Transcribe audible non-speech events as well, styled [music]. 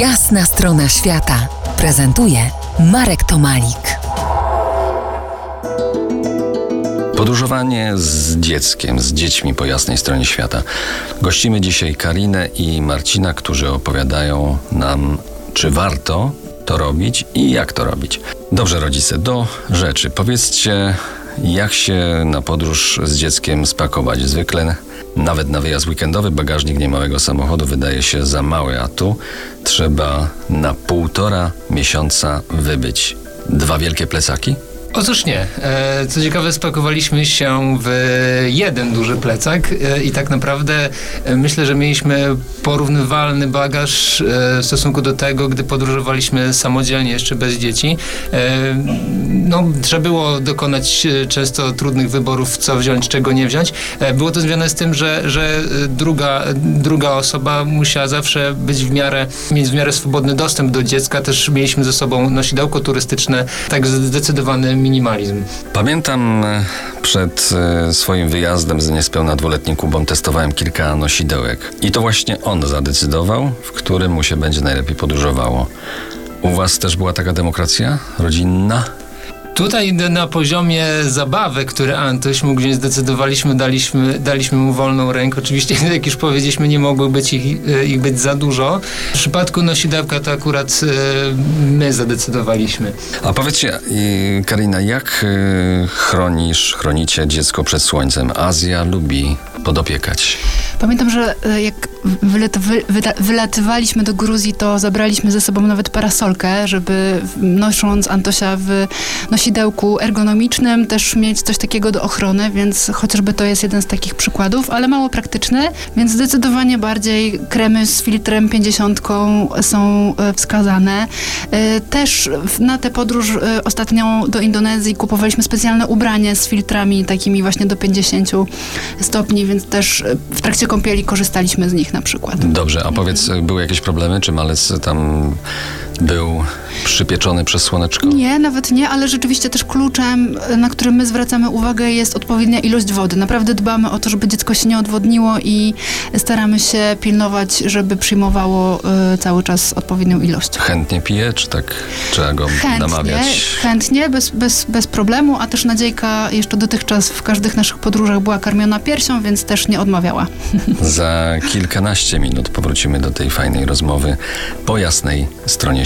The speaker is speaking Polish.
Jasna strona świata prezentuje Marek Tomalik. Podróżowanie z dzieckiem, z dziećmi po jasnej stronie świata. Gościmy dzisiaj Karinę i Marcina, którzy opowiadają nam, czy warto to robić i jak to robić. Dobrze, rodzice, do rzeczy. Powiedzcie, jak się na podróż z dzieckiem spakować. Zwykle nawet na wyjazd weekendowy bagażnik niemałego samochodu wydaje się za mały, a tu trzeba na półtora miesiąca wybyć. Dwa wielkie plecaki? Otóż nie. E, co ciekawe, spakowaliśmy się w jeden duży plecak e, i tak naprawdę e, myślę, że mieliśmy porównywalny bagaż w stosunku do tego, gdy podróżowaliśmy samodzielnie, jeszcze bez dzieci. No, trzeba było dokonać często trudnych wyborów, co wziąć, czego nie wziąć. Było to związane z tym, że, że druga, druga osoba musiała zawsze być w miarę, mieć w miarę swobodny dostęp do dziecka. Też mieliśmy ze sobą nosidełko turystyczne, tak zdecydowany minimalizm. Pamiętam e, przed e, swoim wyjazdem z niespełna dwuletnim Kubą testowałem kilka nosidełek. I to właśnie on zadecydował, w którym mu się będzie najlepiej podróżowało. U was też była taka demokracja rodzinna? Tutaj na poziomie zabawy, który Antoś mógł wziąć, zdecydowaliśmy, daliśmy, daliśmy mu wolną rękę. Oczywiście, [laughs] jak już powiedzieliśmy, nie mogło być ich, e, ich być za dużo. W przypadku nosidełka to akurat e, my zadecydowaliśmy. A powiedzcie, Karina, jak e, chronisz, chronicie dziecko przed słońcem? Azja lubi podopiekać. Pamiętam, że jak wylatywaliśmy do Gruzji, to zabraliśmy ze sobą nawet parasolkę, żeby nosząc Antosia w nosidełku ergonomicznym też mieć coś takiego do ochrony, więc chociażby to jest jeden z takich przykładów, ale mało praktyczny, więc zdecydowanie bardziej kremy z filtrem 50 są e, wskazane. E, też na tę podróż e, ostatnią do Indonezji kupowaliśmy specjalne ubranie z filtrami takimi właśnie do 50 stopni, więc też w trakcie kąpieli korzystaliśmy z nich na przykład. Dobrze, a powiedz, były jakieś problemy? Czy malec tam był przypieczony przez słoneczko? Nie, nawet nie, ale rzeczywiście też kluczem, na który my zwracamy uwagę jest odpowiednia ilość wody. Naprawdę dbamy o to, żeby dziecko się nie odwodniło i staramy się pilnować, żeby przyjmowało y, cały czas odpowiednią ilość. Chętnie pije, czy tak trzeba go chętnie, namawiać? Chętnie, bez, bez, bez problemu, a też Nadziejka jeszcze dotychczas w każdych naszych podróżach była karmiona piersią, więc też nie odmawiała. [laughs] Za kilkanaście minut powrócimy do tej fajnej rozmowy po jasnej stronie